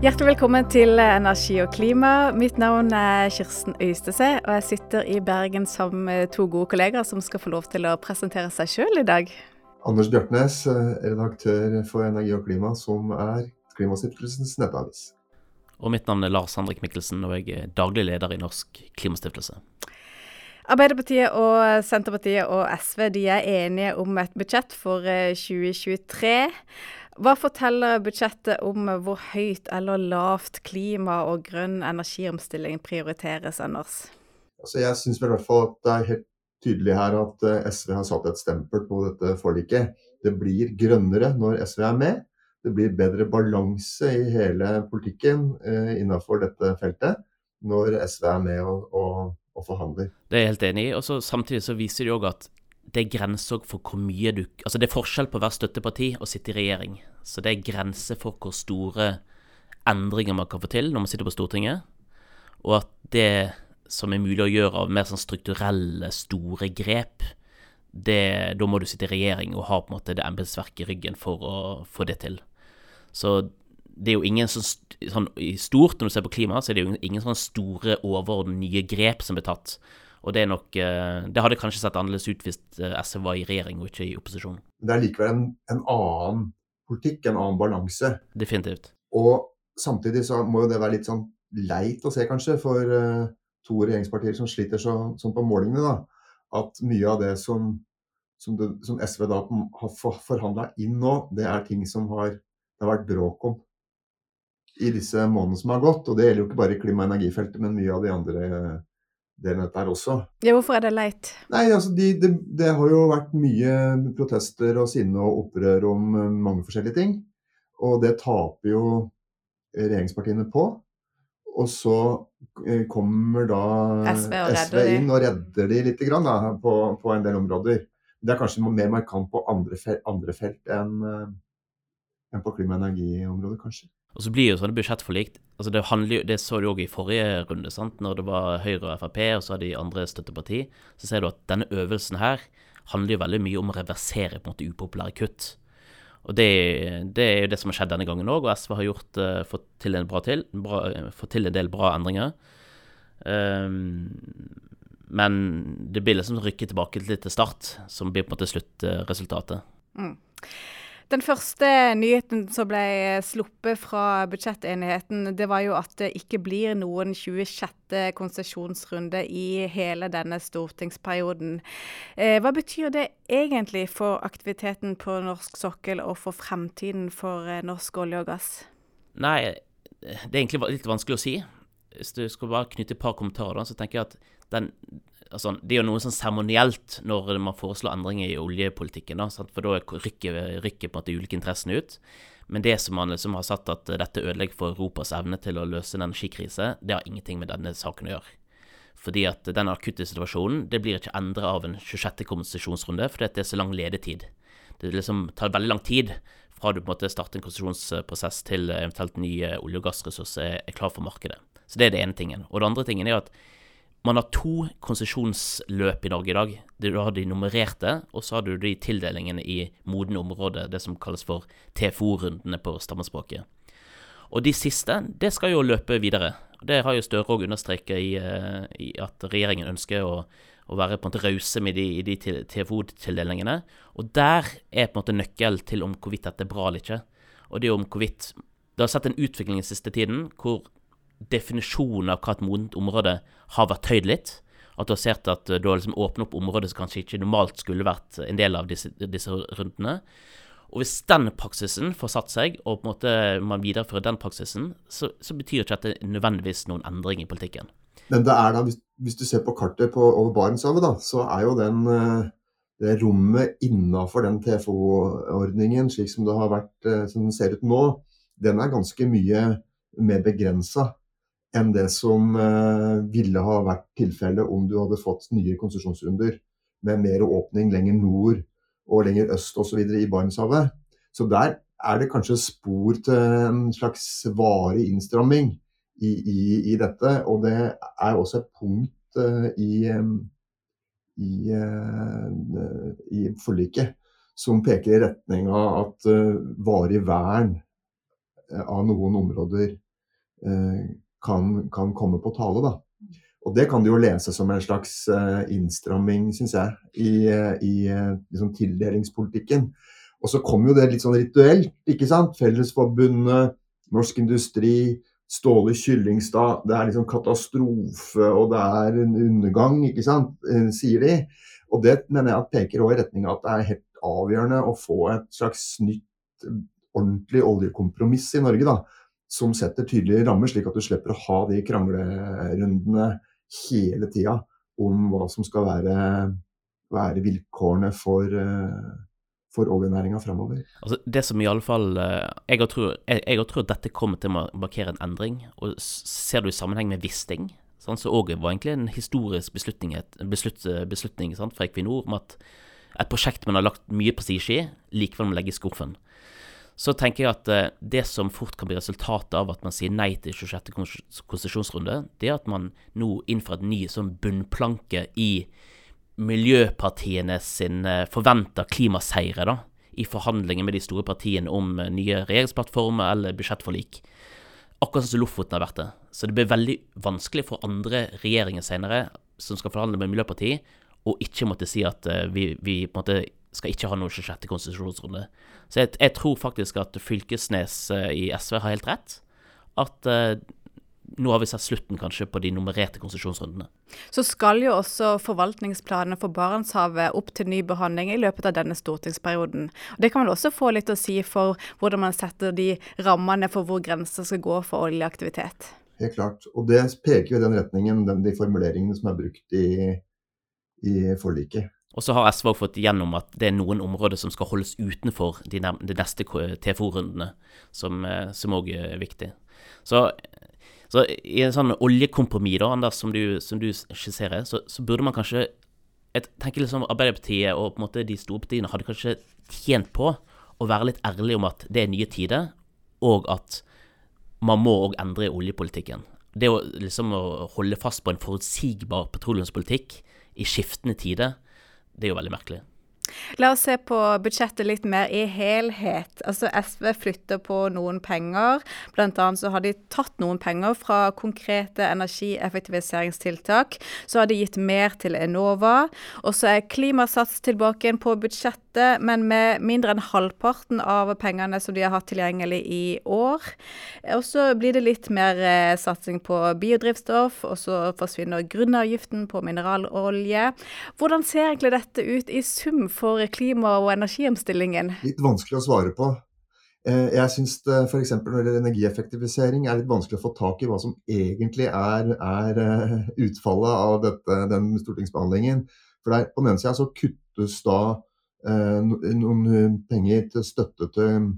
Hjertelig velkommen til Energi og klima. Mitt navn er Kirsten Øystese, og jeg sitter i Bergen sammen med to gode kollegaer som skal få lov til å presentere seg sjøl i dag. Anders Bjartnes, redaktør for Energi og klima, som er Klimastiftelsens nettavis. Og mitt navn er Lars Henrik Mikkelsen, og jeg er daglig leder i Norsk Klimastiftelse. Arbeiderpartiet og Senterpartiet og SV de er enige om et budsjett for 2023. Hva forteller budsjettet om hvor høyt eller lavt klima og grønn energiomstilling prioriteres, ellers? Altså jeg syns i hvert fall at det er helt tydelig her at eh, SV har satt et stempel på dette forliket. Det blir grønnere når SV er med. Det blir bedre balanse i hele politikken eh, innenfor dette feltet når SV er med og, og, og forhandler. Det er jeg helt enig i. og Samtidig så viser det òg at det er grenser for hvor mye du Altså, det er forskjell på å være støtteparti og sitte i regjering. Så det er grenser for hvor store endringer man kan få til når man sitter på Stortinget. Og at det som er mulig å gjøre av mer sånn strukturelle, store grep, det, da må du sitte i regjering og ha på en måte det embetsverket i ryggen for å få det til. Så det er jo ingen sånn, sånn stort, når du ser på klima, så er det jo ingen sånne store, overordnede nye grep som blir tatt. Og det er nok eh, Det hadde kanskje sett annerledes ut hvis eh, SV var i regjering og ikke i opposisjon. Det er likevel en, en annen politikk, en annen balanse. Definitivt. Og samtidig så må jo det være litt sånn leit å se, kanskje, for uh, to regjeringspartier som sliter så, sånn på målingene, da. At mye av det som, som, det, som SV da har forhandla inn nå, det er ting som har, det har vært bråk om i disse månedene som har gått. Og det gjelder jo ikke bare klima- og energifeltet, men mye av de andre delen av dette her også. Ja, Hvorfor er det leit? Nei, altså de, de, det, har jo vært mye protester og sinne og opprør om eh, mange forskjellige ting. Og det taper jo regjeringspartiene på. Og så eh, kommer da SV, SV inn og redder de litt grann, da, på, på, en del områder. Det er kanskje mer markant på andre, felt, andre felt enn, eh, enn på klima- og energiområdet, kanskje. Og så blir jo sånne budsjettforlik altså Det handler det så du òg i forrige runde, sant? når det var Høyre og Frp, og så hadde de andre støtteparti. Så ser du at denne øvelsen her handler jo veldig mye om å reversere på en måte upopulære kutt. Og det, det er jo det som har skjedd denne gangen òg, og SV har gjort, uh, fått, til en bra til, bra, fått til en del bra endringer. Um, men det blir liksom rykket tilbake litt til start, som blir på en måte sluttresultatet. Mm. Den første nyheten som ble sluppet fra budsjettenigheten, det var jo at det ikke blir noen 26. konsesjonsrunde i hele denne stortingsperioden. Eh, hva betyr det egentlig for aktiviteten på norsk sokkel og for fremtiden for eh, norsk olje og gass? Nei, det er egentlig litt vanskelig å si. Hvis du skal bare knytte et par kommentarer, så tenker jeg at den altså, Det er jo noe sånn seremonielt når man foreslår endringer i oljepolitikken, da, for da rykker, rykker på en måte ulike interessene ut. Men det som man liksom har satt at dette ødelegger for Europas evne til å løse en energikrise, det har ingenting med denne saken å gjøre. Fordi at den akutte situasjonen det blir ikke endra av en 26. konsesjonsrunde, fordi det er så lang ledetid. Det liksom tar veldig lang tid fra du på en måte starter en konsesjonsprosess til eventuelt nye olje- og gassressurser er klar for markedet. Så det er det ene tingen. Og det andre tingen er at man har to konsesjonsløp i Norge i dag. Du har de nummererte, og så har du de tildelingene i modne områder, det som kalles for TFO-rundene på stammespråket. Og de siste, det skal jo løpe videre. Det har jo Støre òg understreket i, eh, i, at regjeringen ønsker å, å være på en måte rause med de, de TFO-tildelingene. Og der er på en måte nøkkelen til om hvorvidt dette er bra eller ikke. Og det er om hvorvidt Det har sett en utvikling den siste tiden hvor definisjonen av hva et modent område har vært tøyd litt. At du har sett at du har liksom åpnet opp områder som kanskje ikke normalt skulle vært en del av disse, disse rundene. Og hvis den praksisen får satt seg, og på en måte man viderefører den praksisen, så, så betyr ikke dette nødvendigvis noen endring i politikken. Men det er da, hvis, hvis du ser på kartet på, over Barentshavet, da, så er jo den, eh, det rommet innafor den TFO-ordningen, slik som det har vært, eh, som den ser ut nå, den er ganske mye mer begrensa enn det som eh, ville ha vært tilfellet om du hadde fått nye konsesjonsrunder med mer åpning lenger nord og lenger øst osv. i Barentshavet. Så der er det kanskje spor til en slags varig innstramming i, i, i dette. Og det er også et punkt uh, i, i, uh, i, forliket som peker i retning av at varig vern av noen områder kan, kan, komme på tale. da. Og det kan du jo lese som en slags innstramming, syns jeg, i, i liksom tildelingspolitikken. Og så kom jo det litt sånn rituelt, ikke sant. Fellesforbundet, Norsk Industri, Ståle Kyllingstad. Det er liksom katastrofe, og det er en undergang, ikke sant, eh, sier de. Og det mener jeg peker også i retning av at det er helt avgjørende å få et slags nytt, ordentlig oljekompromiss i Norge, da. Som setter tydelige rammer, slik at du slipper å ha de kranglerundene hele tida om hva som skal være, være vilkårene for uh, for oljenæringa framover. Altså, det som i alle fall eh, Jeg tror, jeg, jeg tror dette kommer til å markere en endring. og Ser du i sammenheng med Wisting, sånn, så òg var egentlig en historisk beslutning, beslut, beslutning sant, fra Equinor om at et prosjekt man har lagt mye prestisje i, likevel må legge i skuffen. Så tenker jeg at eh, det som fort kan bli resultatet av at man sier nei til 26. konsesjonsrunde, det er at man nå innfører en ny sånn bunnplanke i miljøpartiene sin eh, forventa klimaseire da, i forhandlinger med de store partiene om eh, nye regjeringsplattformer eller budsjettforlik. Akkurat som Lofoten har vært det. Så det blir veldig vanskelig for andre regjeringer senere som skal forhandle med Miljøpartiet, å ikke måtte si at vi, vi, på en måte skal ikke ha noe 26. konsesjonsrunde. Så jeg, jeg, tror faktisk at Fylkesnes uh, i SV har helt rett. At eh, nå har vi sett slutten kanskje på de nummererte konsesjonsrundene. Så skal jo også forvaltningsplanene for Barentshavet opp til ny behandling i løpet av denne stortingsperioden. Og det kan vel også få litt å si for hvordan man setter de rammene for hvor grenser skal gå for oljeaktivitet? Helt klart. Og det peker jo i den retningen, den, de formuleringene som er brukt i, i forliket. Og så har SV fått igjennom at det er noen områder som skal holdes utenfor de, de neste TFO-rundene, som òg er viktig. Så så i en sånn oljekompromiss, Anders, som du, som du skisserer, så, så, burde man kanskje Jeg tenker liksom Arbeiderpartiet og på en måte de store partiene hadde kanskje tjent på å være litt ærlige om at det er nye tider, og at man må òg endre oljepolitikken. Det å liksom å holde fast på en forutsigbar petroleumspolitikk i skiftende tider, det er jo veldig merkelig. La oss se på budsjettet litt mer i helhet. Altså SV flytter på noen penger. Annet så har de tatt noen penger fra konkrete energieffektiviseringstiltak. Så har de gitt mer til Enova. Og så er Klimasats tilbake igjen på budsjettet, men med mindre enn halvparten av pengene som de har hatt tilgjengelig i år. Og så blir det litt mer eh, satsing på biodrivstoff, og så forsvinner grunnavgiften på mineralolje. Hvordan ser egentlig dette ut i sum? For klima- og energiomstillingen? Litt vanskelig å svare på. Eh, jeg syns f.eks. når det gjelder energieffektivisering er litt vanskelig å få tak i hva som egentlig er, er eh, utfallet av dette, den stortingsbehandlingen. For der, På den ene sida så kuttes da eh, noen penger til støtte til,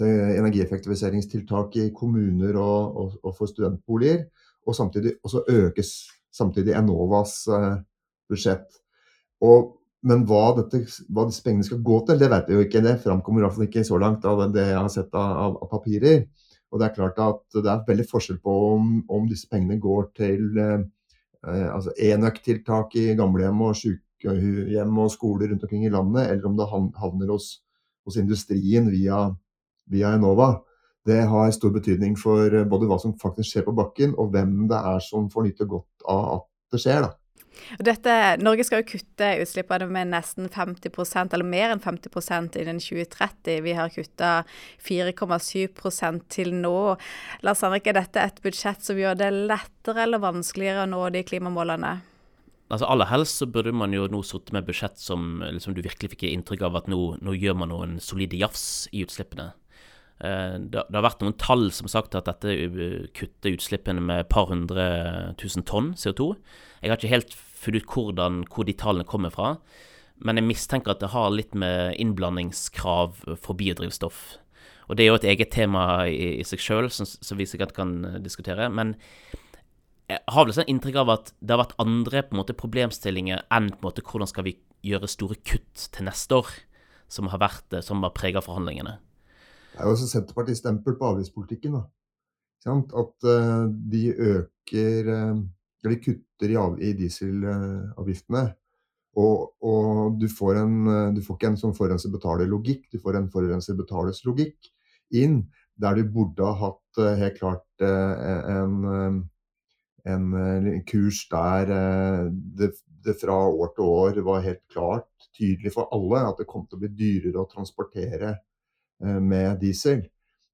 til energieffektiviseringstiltak i kommuner og, og, og for studentboliger. Og, samtidig, og så økes samtidig Enovas budsjett. Og men hva, dette, hva, disse pengene skal gå til, det vet vi jo ikke. Det framkommer i hvert fall ikke så langt av det jeg har sett av, av, papirer. Og det er klart at det er veldig forskjell på om, om disse pengene går til eh, altså enøktiltak i gamlehjem og sykehjem og skoler rundt omkring i landet, eller om det havner hos, hos industrien via, via, Enova. Det har stor betydning for både hva som faktisk skjer på bakken, og hvem det er som får nyte godt av at det skjer. da. Dette, Norge skal jo kutte utslippene med nesten 50% eller mer enn 50% innen 2030. Vi har kutta 4,7% til nå. Lars Henrik, er dette et budsjett som gjør det lettere eller vanskeligere å nå de klimamålene? Altså Aller helst så burde man jo nå sittet med budsjett som liksom, du virkelig fikk inntrykk av at nå, nå gjør man noen solide jafs i utslippene. Eh, det, har vært noen tall som har sagt at dette kutter utslippene med et par hundre tusen tonn CO2. Jeg har ikke helt funnet ut hvordan, hvor de tallene kommer fra. Men jeg mistenker at det har litt med innblandingskrav for biodrivstoff. Og det er jo et eget tema i, i seg sjøl, som, som, vi sikkert kan eh, diskutere. Men jeg har vel sånn inntrykk av at det har vært andre på en måte, problemstillinger enn på en måte, hvordan skal vi gjøre store kutt til neste år, som har vært eh, som har prega forhandlingene. Det er jo også Senterpartiets stempel på avgiftspolitikken. da. At uh, de øker eller kutter i, av, i dieselavgiftene. Og, og du, får en, du, får ikke en sånn forurenser betaler-logikk, du får en forurenser betales-logikk inn. Der du burde ha hatt hatt helt klart en, en kurs der det, det, fra år til år var helt klart tydelig for alle at det kom til å bli dyrere å transportere med diesel.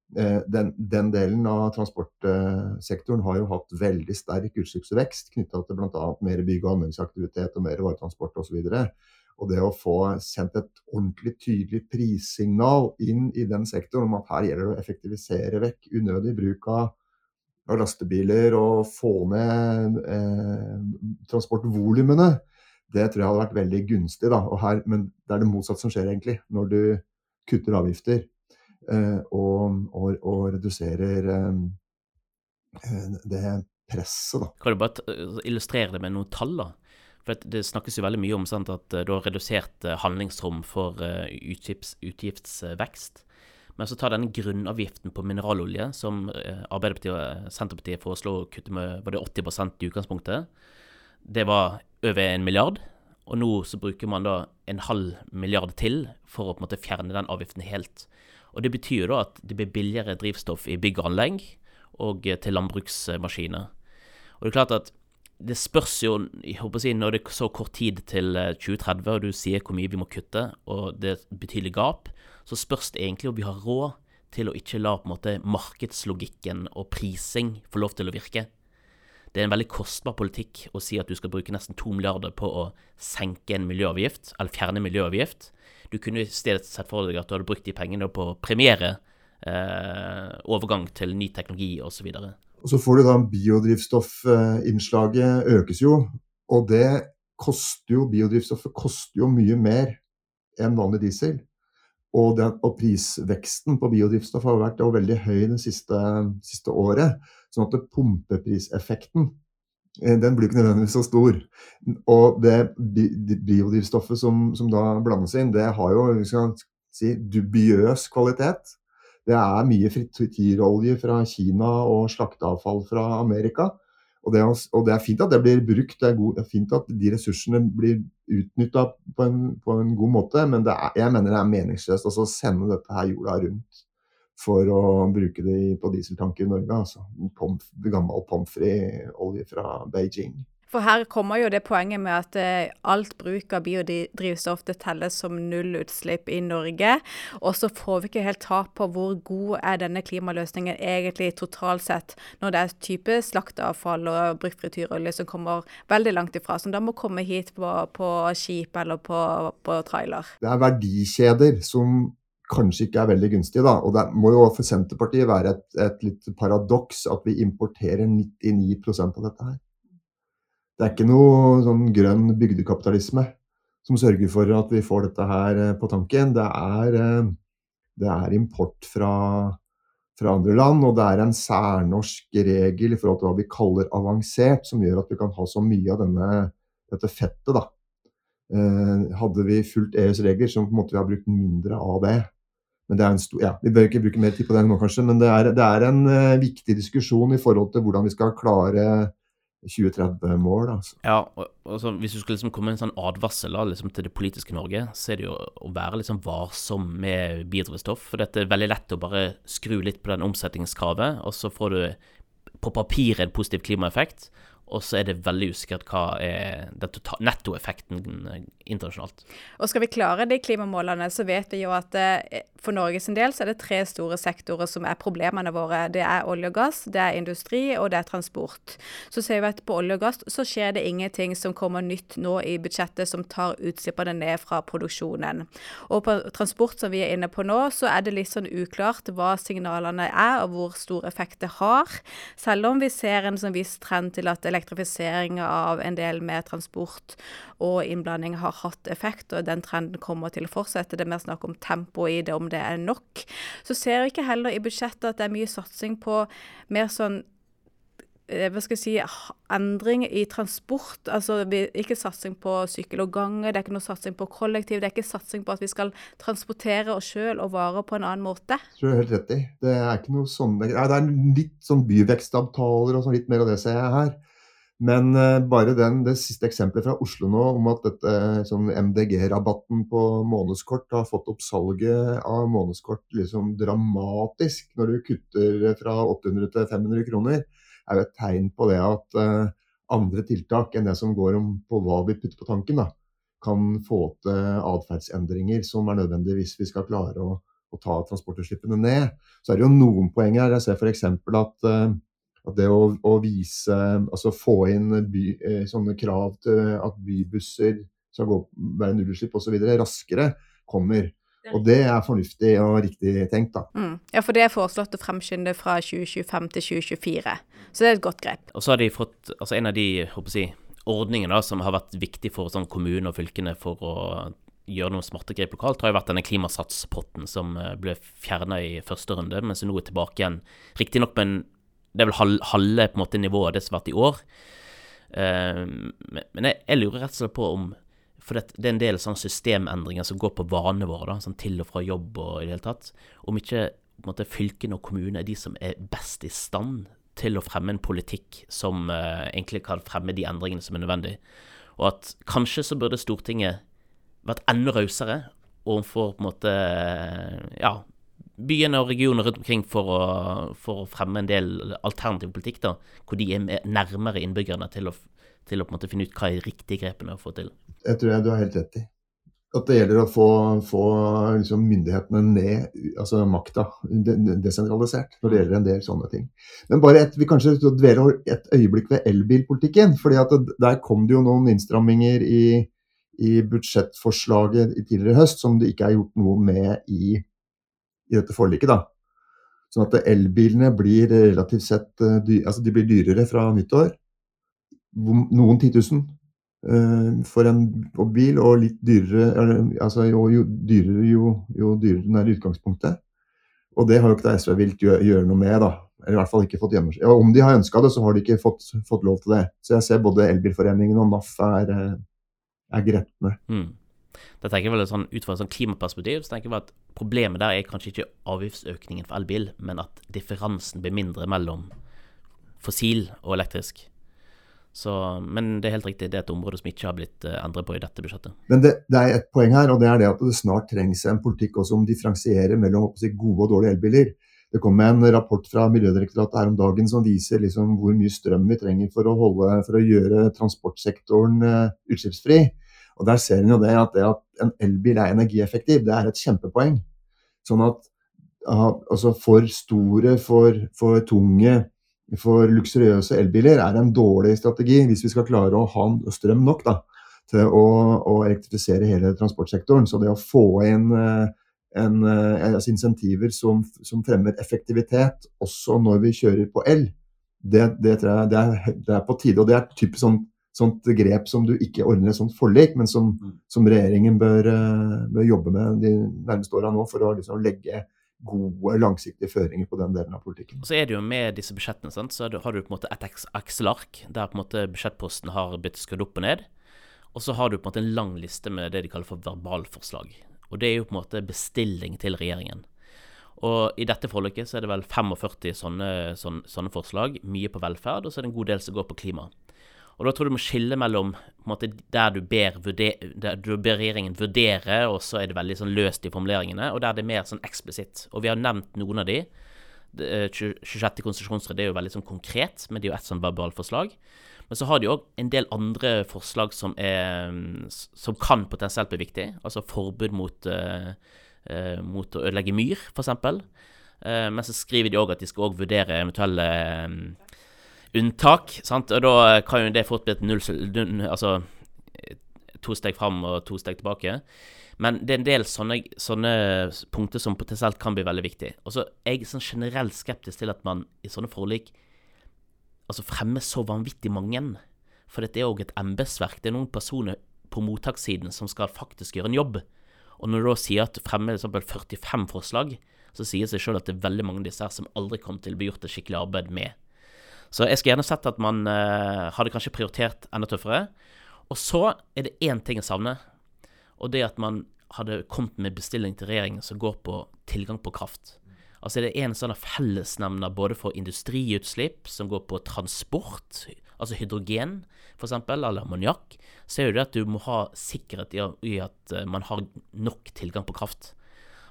Den, den, delen av transportsektoren har jo hatt veldig sterk utslippsvekst knytta til bl.a. mer bygg- og anleggsaktivitet og mer varetransport osv. Og det å få sendt et ordentlig tydelig prissignal inn i den sektoren om at her gjelder det å effektivisere vekk unødig bruk av, lastebiler og få ned eh, transportvolumene, det tror jeg hadde vært veldig gunstig. Her, men det er det motsatte som skjer, egentlig, når du kutter avgifter eh, og, og, og, reduserer eh, eh det presset. Da. Kan du bare illustrere det med noen tall? da? For Det snakkes jo veldig mye om sant, at eh, du har redusert eh, handlingsrom for utgifts, utgiftsvekst. Men så tar denne grunnavgiften på mineralolje, som Arbeiderpartiet og Senterpartiet foreslo å kutte med var det 80 i utgangspunktet, det var over en milliard. Og nå så bruker man da en halv milliard til for å på en måte fjerne den avgiften helt. Og Det betyr da at det blir billigere drivstoff i bygg og anlegg og til landbruksmaskiner. Og det er klart at det spørs jo jeg håper å si, Når det er så kort tid til 2030, eh, og du sier hvor mye vi må kutte, og det er et betydelig gap, så spørs det egentlig om vi har råd til å ikke la på en måte markedslogikken og prising få lov til å virke. Det er en veldig kostbar politikk å si at du skal bruke nesten to milliarder på å senke en miljøavgift, eller fjerne miljøavgift. Du kunne i stedet sett for deg at du hadde brukt de pengene på premiere eh, overgang til ny teknologi osv. Og så får du da biodrivstoffinnslaget økes jo, og det koster jo Biodrivstoffet koster jo mye mer enn vanlig diesel. Og, den, og prisveksten på biodrivstoff har vært veldig høy det siste, siste året. Sånn at pumpepriseffekten den blir ikke nødvendigvis så stor. Og det biodrivstoffet som, som da blandes inn, det har jo vi skal si, dubiøs kvalitet. Det er mye frityrolje fra Kina og slakteavfall fra Amerika. Og det, og det, er fint at det blir brukt, det er, god, det er fint at de ressursene blir utnytta på, på, en god måte, men er, jeg mener det er meningsløst å sende dette her jorda rundt for å bruke det på dieseltanker i Norge. altså Pomf, Gammel pommes frites-olje fra Beijing. For her kommer jo det poenget med at eh, alt bruk av biodrivstoff det telles som nullutslipp i Norge. Og så får vi ikke helt tak på hvor god er denne klimaløsningen egentlig totalt sett, når det er type slakteavfall og brukt frityrolje som kommer veldig langt ifra, som da må komme hit på, på skip eller på, på trailer. Det er verdikjeder som kanskje ikke er veldig gunstige. Da. Og det må jo for Senterpartiet være et, et litt paradoks at vi importerer 99% av dette her. Det er ikke noe sånn grønn bygdekapitalisme som sørger for at vi får dette her eh, på tanken. Det er, eh, det er import fra, fra, andre land, og det er en særnorsk regel i forhold til hva vi kaller avansert, som gjør at vi kan ha så mye av denne, dette fettet. da. Eh, hadde vi fulgt EUs regler, så måtte vi ha brukt mindre av det. Men det er en stor, ja, Vi bør ikke bruke mer tid på det nå, kanskje, men det er, det er en uh, viktig diskusjon i forhold til hvordan vi skal klare 2030-mål. Altså. Ja, og, altså, Hvis du skulle liksom komme med en sånn advarsel liksom, til det politiske Norge, så er det jo å være liksom varsom med biodrivstoff. For det er veldig lett å bare skru litt på den omsetningskravet, og så får du på papiret en positiv klimaeffekt. Og så er det veldig usikkert hva er den nettoeffekten internasjonalt. Og skal vi klare de klimamålene, så vet vi jo at eh, for Norges del så er det tre store sektorer som er problemene våre. Det er olje og gass, det er industri og det er transport. Så ser vi at på olje og gass så skjer det ingenting som kommer nytt nå i budsjettet som tar utslippene ned fra produksjonen. Og på transport som vi er inne på nå, så er det litt sånn uklart hva signalene er og hvor stor effekt det har. Selv om vi ser en sånn viss trend til at elektrifisering av en del med transport og innblanding har hatt effekt, og den trenden kommer til å fortsette. Det er mer snakk om tempo i det, om det er nok. Så ser vi ikke heller i budsjettet at det er mye satsing på mer sånn eh, hva skal jeg si, endring i transport. Altså ikke satsing på sykkel og gange, det er ikke noe satsing på kollektiv. Det er ikke satsing på at vi skal transportere oss sjøl og varer på en annen måte. Det tror jeg helt rett i. Det er ikke noe sånn Det er litt sånn byvekstavtaler og sånn, litt mer av det ser jeg her. Men uh, bare den, det siste eksempelet fra Oslo nå om at dette sånn MDG-rabatten på månedskort har fått opp salget av månedskort liksom dramatisk når du kutter fra 800 til 500 kroner, er jo et tegn på det at uh, andre tiltak enn det som går om på hva vi putter på tanken, da, kan få til atferdsendringer som er nødvendig hvis vi skal klare å, å ta transportutslippene ned. Så er det jo noen poeng her. Jeg ser f.eks. at uh, at det å, å, vise Altså få inn by, eh, sånne krav til at bybusser skal gå, være nullutslipp osv. raskere, kommer. Og det er fornuftig og riktig tenkt, da. Mm. Ja, for det er foreslått å fremskynde fra 2025 til 2024. Så det er et godt grep. Og så har de fått altså en av de håper jeg, ordningene da, som har vært viktig for sånn, kommunene og fylkene for å gjøre noen smarte grep lokalt, har jo vært denne klimasatspotten som eh, ble fjerna i første runde, men som nå er tilbake igjen. Riktignok med en det er vel halve på en måte nivået det som har vært i år. Uh, men jeg, jeg, lurer rett og slett på om For det, det er en del sånne systemendringer som går på vanene våre, da, sånn til og fra jobb og i det hele tatt. Om ikke måte, fylkene og kommunene er de som er best i stand til å fremme en politikk som uh, egentlig kan fremme de endringene som er nødvendig. Og at kanskje så burde Stortinget vært enda rausere overfor på en måte ja, byene og regionene rundt omkring for å, for å, fremme en del alternativ politikk, da, hvor de er nærmere innbyggerne til å, til å finne ut hva er de riktige grepene å få til. Jeg tror jeg du har helt rett i. At det gjelder å få, få liksom myndighetene ned, altså makta, desentralisert, når det gjelder en del sånne ting. Men bare et, vi kanskje dveler et øyeblikk ved elbilpolitikken. fordi at det, Der kom det jo noen innstramminger i, i budsjettforslaget i tidligere høst som det ikke er gjort noe med i i dette forliket. da. Sånn at elbilene blir relativt sett eh, dy altså de blir dyrere fra nyttår. Noen 10 000 uh, for en bil, og litt dyrere altså jo, jo dyrere jo, jo, dyrere den er i utgangspunktet. Og det har jo ikke da SV villet gjøre, gjøre, noe med, da. Eller i hvert fall ikke fått gjennomslag. Ja, om de har ønska det, så har de ikke fått, fått, lov til det. Så jeg ser både Elbilforeningen og NAF er, eh, er gretne. Mm. Da tenker jeg vel sånn, Ut fra et sånn klimaperspektiv så tenker jeg at problemet der er kanskje ikke avgiftsøkningen for elbil, men at differansen blir mindre mellom fossil og elektrisk. Så, men det er helt riktig, det er et område som ikke har blitt uh, endret på i dette budsjettet. Men det, det, er et poeng her, og det er det at det snart trengs en politikk også om differensierer mellom si, gode og dårlige elbiler. Det kom en rapport fra Miljødirektoratet her om dagen som viser liksom hvor mye strøm vi trenger for å, holde, for å gjøre transportsektoren uh, utslippsfri. Og Der ser en jo det at det at en elbil er energieffektiv, det er et kjempepoeng. Sånn at altså for store, for, for, tunge, for luksuriøse elbiler er en dårlig strategi hvis vi skal klare å ha strøm nok da, til å, å elektrifisere hele transportsektoren. Så det å få inn eh, en, eh, altså insentiver som, som, fremmer effektivitet også når vi kjører på el, det, det jeg det er, det er på tide. Og det er typisk sånn sånt grep som du ikke ordner et sånt forlik, men som, mm. som regjeringen bør, eh, bør, jobbe med de nærmeste åra nå for å liksom legge gode, langsiktige føringer på den delen av politikken. Så er det jo Med disse budsjettene sant, så har du på en måte et Excel-ark der på en måte budsjettposten har blitt skrudd opp og ned. Og så har du på en måte en lang liste med det de kaller for verbalforslag. Og det er jo på en måte bestilling til regjeringen. Og i dette forliket så er det vel 45 sånne, sånne, sånne forslag, mye på velferd, og så er det en god del som går på klima. Og da tror jeg du må skille mellom måte, der, du ber, der du ber regjeringen vurdere, og så er det veldig sånn løst i formuleringene, og der det er mer sånn eksplisitt. Og vi har nevnt noen av de. 26. Eh, er jo veldig sånn konkret, men det er jo ett sånn verbalforslag. Men så har de òg en del andre forslag som, er, som kan potensielt bli viktig. Altså forbud mot, uh, mot å ødelegge myr, f.eks. Uh, men så skriver de òg at de skal vurdere eventuelle uh, unntak. Sant? Og da kan jo det fort bli et null Altså to steg fram og to steg tilbake. Men det er en del sånne, sånne punkter som potensielt kan bli veldig viktig. Og så er jeg sånn generelt skeptisk til at man i sånne forlik altså fremmer så vanvittig mange. For dette er òg et embetsverk. Det er noen personer på mottakssiden som skal faktisk gjøre en jobb. Og når du da sier at du fremmer 45 forslag, så sier det seg sjøl at det er veldig mange av disse her som aldri kommer til å bli gjort et skikkelig arbeid med. Så jeg skulle gjerne sett at man uh, hadde kanskje prioritert enda tøffere. Og så er det én ting jeg savner, og det at man hadde kommet med bestilling til regjeringen som går på tilgang på kraft. Altså er det en sånn fellesnevner både for industriutslipp som går på transport, altså hydrogen f.eks., eller ammoniakk, så er jo det at du må ha sikkerhet i at eh, man har nok tilgang på kraft.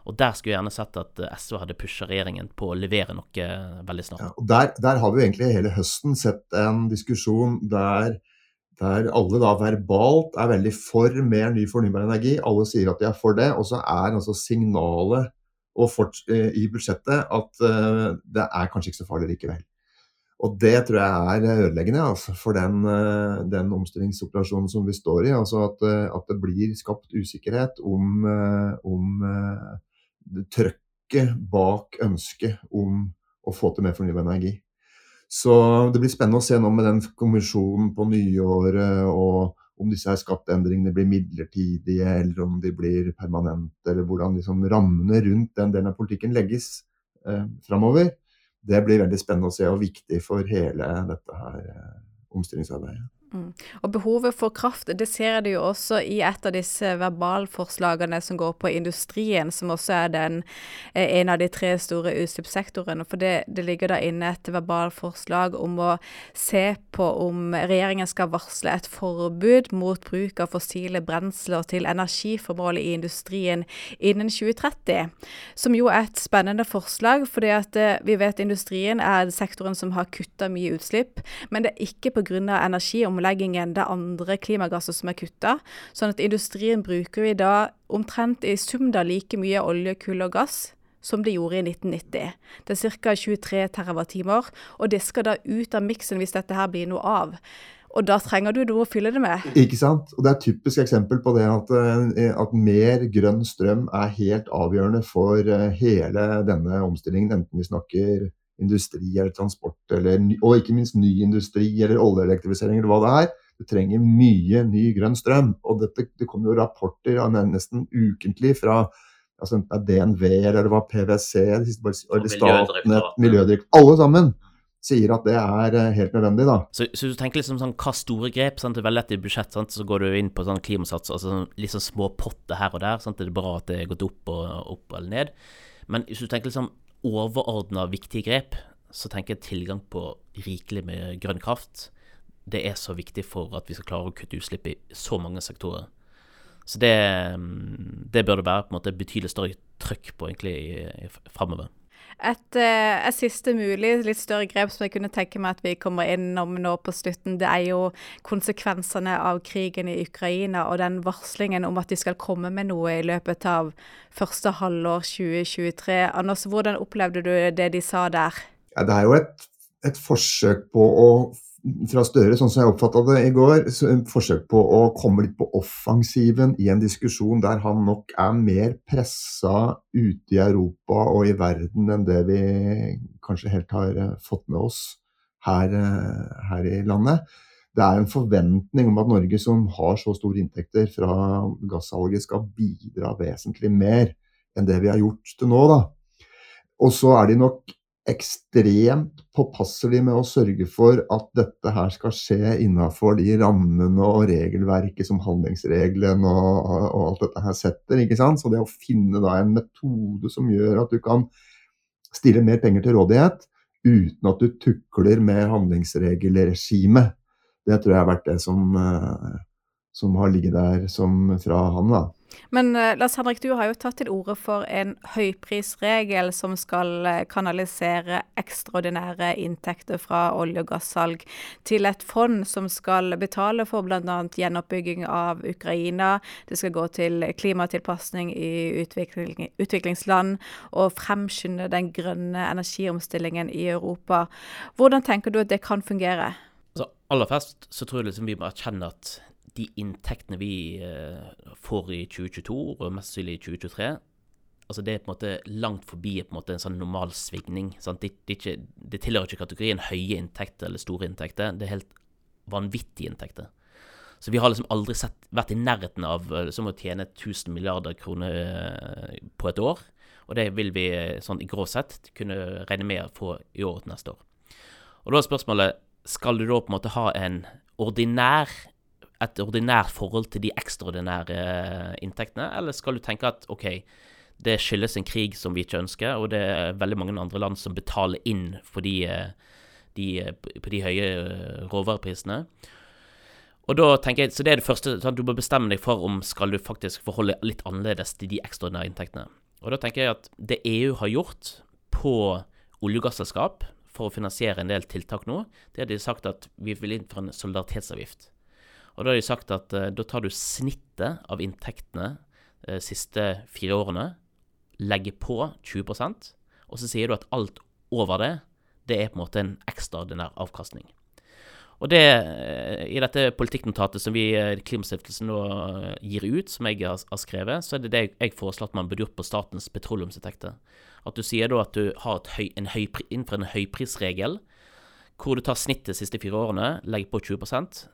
Og der skulle jeg gjerne sett at eh, SV hadde pusha regjeringen på å levere noe eh, veldig snart. Ja, og der, der, har vi jo egentlig hele høsten sett en diskusjon der, der alle da verbalt er veldig for mer ny fornybar energi. Alle sier at de er for det. Og så er altså signalet fort, i budsjettet at uh, det er kanskje ikke så farlig likevel. Og det tror jeg er ødeleggende altså, for den, eh, den, omstillingsoperasjonen som vi står i. Altså at, eh, at det blir skapt usikkerhet om, eh, om trøkket bak ønsket om å få til mer fornybar energi. Så det blir spennende å se nå med den kommisjonen på nyåret og om disse her skatteendringene blir midlertidige eller om de blir permanente, eller hvordan liksom rammene rundt den delen av politikken legges eh, framover det blir veldig spennende å se og viktig for hele dette her eh, omstillingsarbeidet. Mm. Og behovet for kraft, det ser du jo også i et av disse verbalforslagene som går på industrien, som også er den, eh, en av de tre store utslippssektorene. For det, det ligger da inne et verbalforslag om å se på om regjeringen skal varsle et forbud mot bruk av fossile brensler til energiformål i industrien innen 2030. Som jo er et spennende forslag, fordi eh, vi vet industrien er sektoren som har kutta mye utslipp, men det er ikke pga. energiomlegging omleggingen det andre klimagasser som er kutta. Sånn at industrien bruker vi da omtrent i sum da like mye olje, kull og gass som det gjorde i 1990. Det er ca. 23 TWh, og det skal da ut av miksen hvis dette her blir noe av. Og da trenger du noe å fylle det med. Ikke sant. Og det er et typisk eksempel på det at, eh, at, mer grønn strøm er helt avgjørende for eh, hele denne omstillingen, enten vi snakker industri eller transport, eller, og ikke minst ny industri eller oljeelektrifisering eller hva det er. Du trenger mye ny grønn strøm. Og dette, det kommer jo rapporter nesten ukentlig fra altså enten det er DNV eller det var PwC eller Statnett, Miljødirektoratet Alle sammen sier at det er eh, helt nødvendig. da. Så, så du tenker liksom sånn, hva store grep? sant? Det er veldig lett i budsjett, sant? så går du inn på sånn klimasats, altså sånn, litt sånn små potter her og der. sant? Det er bra at det er gått opp og opp eller ned. Men hvis du tenker liksom overordna viktige grep, så tenker jeg tilgang på rikelig med grønn kraft. Det er så viktig for at vi skal klare å kutte utslipp i så mange sektorer. Så det, mm, det bør det være på en måte betydelig større trøkk på egentlig framover. Et, eh, et, siste mulig litt større grep som jeg kunne tenke meg at vi kommer innom nå på slutten, det er jo konsekvensene av krigen i Ukraina og den varslingen om at de skal komme med noe i løpet av første halvår 2023. Anders, hvordan opplevde du det de sa der? Ja, det er jo et, et forsøk på å fra Støre, sånn som jeg oppfatta det i går, forsøk på å komme litt på offensiven i en diskusjon der han nok er mer pressa ute i Europa og i verden enn det vi kanskje helt har eh, fått med oss her, eh, her i landet. Det er en forventning om at Norge, som har så store inntekter fra gassalget, skal bidra vesentlig mer enn det vi har gjort til nå. Og så er de nok ekstremt påpasselig med å sørge for at dette her skal skje innenfor de rammene og regelverket som handlingsregelen og, og, alt dette her setter. ikke sant? Så det å finne da en metode som gjør at du kan stille mer penger til rådighet uten at du tukler med handlingsregelregimet, det tror jeg har vært det som, eh, som har ligget der som fra han. da. Men uh, Lars Henrik, du har jo tatt til orde for en høyprisregel som skal uh, kanalisere ekstraordinære inntekter fra olje- og gassalg til et fond som skal betale for bl.a. gjenoppbygging av Ukraina. Det skal gå til klimatilpasning i utvikling, utviklingsland og fremskynde den grønne energiomstillingen i Europa. Hvordan tenker du at det kan fungere? Altså, aller først så tror jeg liksom vi må erkjenne at de inntektene vi eh, får i 2022, og mest sannsynlig i 2023, altså det er på en måte langt forbi en, måte en sånn normal svingning. Det, det, det, tilhører ikke kategorien høye inntekter eller store inntekter. Det er helt vanvittige inntekter. Så vi har liksom aldri sett, vært i nærheten av liksom, som å tjene 1000 milliarder kroner eh, på et år. Og det vil vi sånn i grå sett kunne regne med å få i året neste år. Og da er spørsmålet skal du da på en måte ha en ordinær et ordinært forhold til de ekstraordinære eh, inntektene, eller skal du tenke at OK, Det skyldes en krig som vi ikke ønsker, og det er veldig mange andre land som betaler inn for de, de, på de høye råvareprisene. Og da tenker jeg, Så det er det første. Du må bestemme deg for om skal du faktisk forholde litt annerledes til de ekstraordinære inntektene. Og da tenker jeg at det EU har gjort på olje- og gasselskap for å finansiere en del tiltak nå, det har de sagt at vi vil innføre en solidaritetsavgift. Og da har de sagt at uh, da tar du snittet av inntektene de uh, siste fire årene, legger på 20% og så sier du at alt over det, det er på en måte en ekstraordinær avkastning. Og det, eh, i dette politikknotatet som vi eh, Klimastiftelsen nå eh, gir ut, som jeg har, skrevet, så er det det jeg foreslår at man burde gjort på statens petroleumsinntekter. At du sier da at du har høy, en høy, innenfor en høyprisregel, hvor du tar snittet de siste fire årene, legger på 20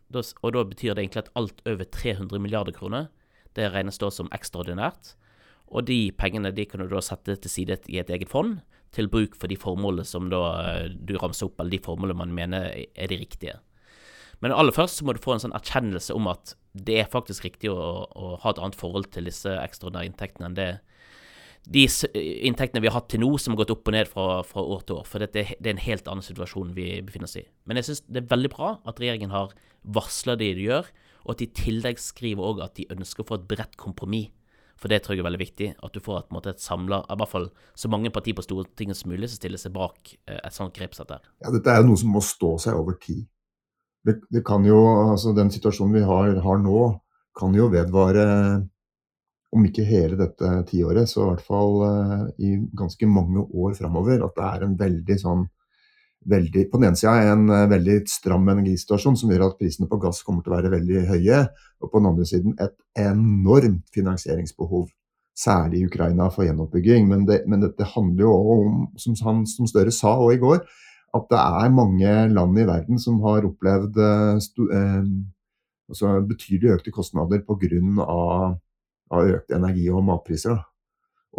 da, og da betyr det egentlig at alt over 300 milliarder kroner, det regnes da som ekstraordinært. Og de pengene de kan du da sette til side i et eget fond, til bruk for de formålene som da du ramser opp, eller de formålene man mener er de riktige. Men aller først så må du få en sånn erkjennelse om at det er faktisk riktig å, å ha et annet forhold til disse ekstraordinære inntektene enn det de inntektene vi har hatt til nå, som har gått opp og ned fra, fra år til år. For dette, det er en helt annen situasjon vi befinner oss i. Men jeg syns det er veldig bra at regjeringen har varsla det de gjør, og at de i tillegg skriver òg at de ønsker å få et bredt kompromiss. For det tror jeg er veldig viktig, at du får et, måte, et samla I hvert fall så mange partier på Stortinget som mulig som stiller seg bak eh, et sånt grepsett der. Ja, dette er noe som må stå seg over tid det, det, kan jo, altså Den situasjonen vi har, har, nå, kan jo vedvare om ikke hele dette tiåret, så i hvert fall uh, i ganske mange år framover. At det er en veldig sånn veldig, På den ene sida en uh, veldig stram energisituasjon som gjør at prisene på gass kommer til å være veldig høye. Og på den andre siden et enormt finansieringsbehov. Særlig i Ukraina for gjenoppbygging. Men, det, men dette handler jo om, som, han, som Støre sa også i går, at det er mange land i verden som har opplevd eh, eh, altså betydelig økte kostnader pga. Av økte energi- og matpriser.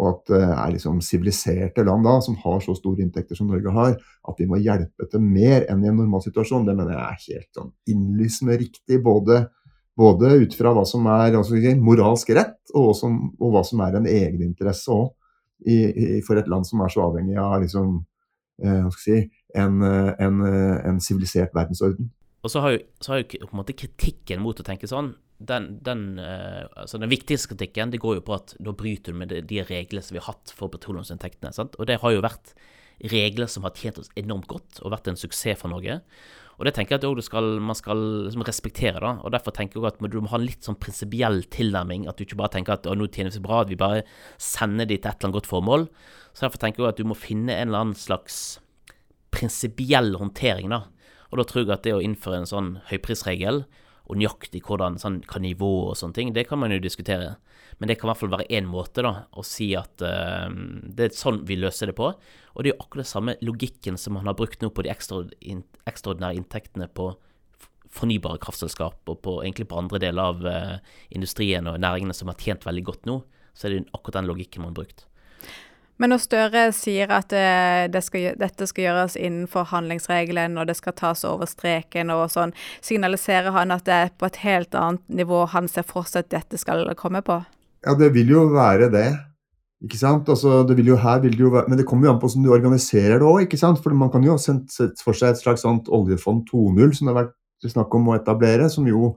Og at det er liksom siviliserte land da, som har så store inntekter som Norge har, at vi må hjelpe til mer enn i en normal situasjon, det mener jeg er helt sånn innlysende riktig. Både, både ut fra hva som er altså, moralsk rett, og, også, og, hva som er en egeninteresse òg, for et land som er så avhengig av liksom, eh, si, en sivilisert verdensorden. Og så har, jo, så har jo på en måte kritikken mot å tenke sånn den, den, uh, altså den, viktigste kritikken det går jo på at da bryter du med de, de reglene som vi har hatt for petroleumsinntektene. Sant? Og det har jo vært regler som har tjent oss enormt godt og vært en suksess for Norge. Og det tenker jeg at skal, man skal liksom respektere. da, og Derfor tenker jeg at du må ha en litt sånn prinsipiell tilnærming. At du ikke bare tenker at nå tjener vi så bra at vi bare sender de til et eller annet godt formål. Så Derfor tenker jeg at du må finne en eller annen slags prinsipiell håndtering, da. Og da tror jeg at det å innføre en sånn høyprisregel, og nøyaktig hvordan sånn, hva nivå og sånne ting, det kan man jo diskutere. Men det kan i hvert fall være én måte da, å si at uh, det er sånn vi løser det på. Og det er jo akkurat samme logikken som man har brukt nå på de ekstraordinære inntektene på fornybare kraftselskap og på, egentlig på andre deler av uh, industrien og næringene som har tjent veldig godt nå. Så er det akkurat den logikken man har brukt. Men når Støre sier at eh, det skal, dette skal gjøres innenfor handlingsregelen, og det skal tas over streken og sånn, signaliserer han at det er på et helt annet nivå han ser for seg at dette skal komme på? Ja, det vil jo være det. Ikke sant? Altså, det vil jo her vil det jo være, Men det kommer jo an på hvordan du organiserer det òg. For man kan jo sette for seg et slags oljefond 2.0 som det har vært snakk om å etablere, som jo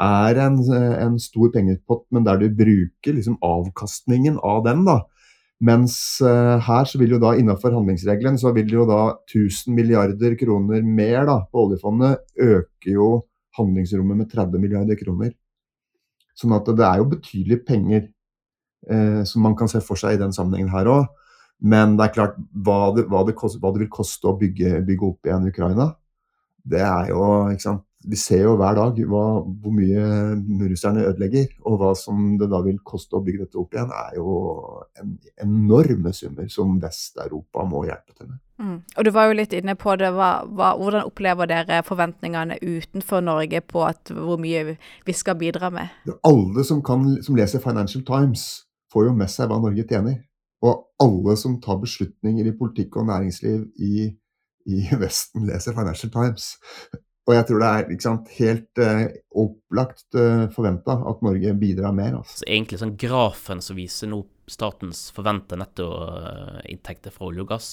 er en, en stor pengepott, men der du bruker liksom avkastningen av den da, mens uh, her så vil jo da innenfor handlingsregelen så vil jo da 1000 milliarder kroner mer da, på oljefondet øke jo handlingsrommet med 30 milliarder kroner. Sånn at det er jo betydelige penger uh, som man kan se for seg i den sammenhengen her òg. Men det er klart, hva det, hva det, kost, hva det vil koste å bygge, bygge opp igjen Ukraina, det er jo ikke sant, vi ser jo hver dag hva, hvor mye russerne ødelegger. Og hva som det da vil koste å bygge dette opp igjen, er jo en, enorme summer som Vest-Europa må hjelpe til med. Mm. Og Du var jo litt inne på det. Hva, hva, hvordan opplever dere forventningene utenfor Norge på at, hvor mye vi skal bidra med? Alle som, kan, som leser Financial Times, får jo med seg hva Norge tjener. Og alle som tar beslutninger i politikk og næringsliv i, i Vesten, leser Financial Times. Og jeg tror det er sant, helt uh, opplagt eh, forventa at Norge bidrar mer. Altså. Så egentlig sånn grafen som viser nå statens forventa nettoinntekter fra olje og gass,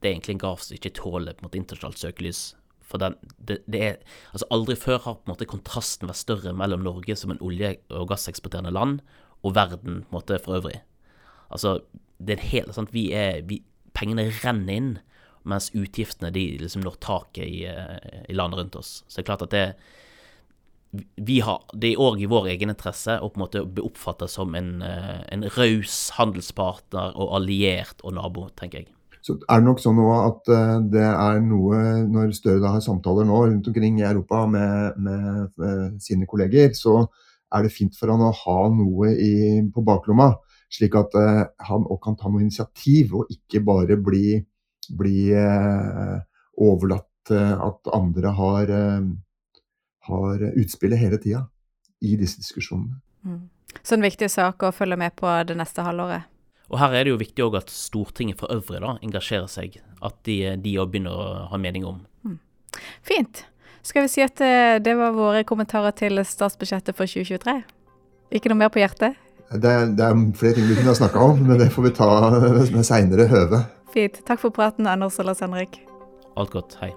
det er egentlig en graf som ikke tåler på en måte internasjonalt søkelys. For den, det, det, er Altså, aldri før har på en måte kontrasten vært større mellom Norge som en olje- og gasseksporterende land og verden på en måte for øvrig. Altså, det er helt sant, vi er vi, Pengene renner inn, mens utgiftene de liksom når taket i, eh, i landet rundt oss. Så det er klart at det vi har, Det er òg i vår egeninteresse å på en måte bli oppfatta som en, eh, en raus handelspartner og alliert og nabo, tenker jeg. Så er det nok sånn nå at eh, det er noe Når Støre har samtaler nå rundt omkring i Europa med, med, med sine kolleger, så er det fint for han å ha noe i, på baklomma. Slik at han òg kan ta noe initiativ, og ikke bare bli, bli uh, overlatt til at andre har, uh, har utspillet hele tida i disse diskusjonene. Mm. Så en viktig sak å følge med på det neste halvåret. Og her er det jo viktig òg at Stortinget for øvrig da engasjerer seg. At de òg begynner å ha mening om. Mm. Fint. Skal vi si at det var våre kommentarer til statsbudsjettet for 2023? Ikke noe mer på hjertet? Det er, det er flere ting vi kunne ha snakka om, men det får vi ta med seinere høve. Fint. Takk for praten, Anders og Lars Henrik. Alt godt. Hei.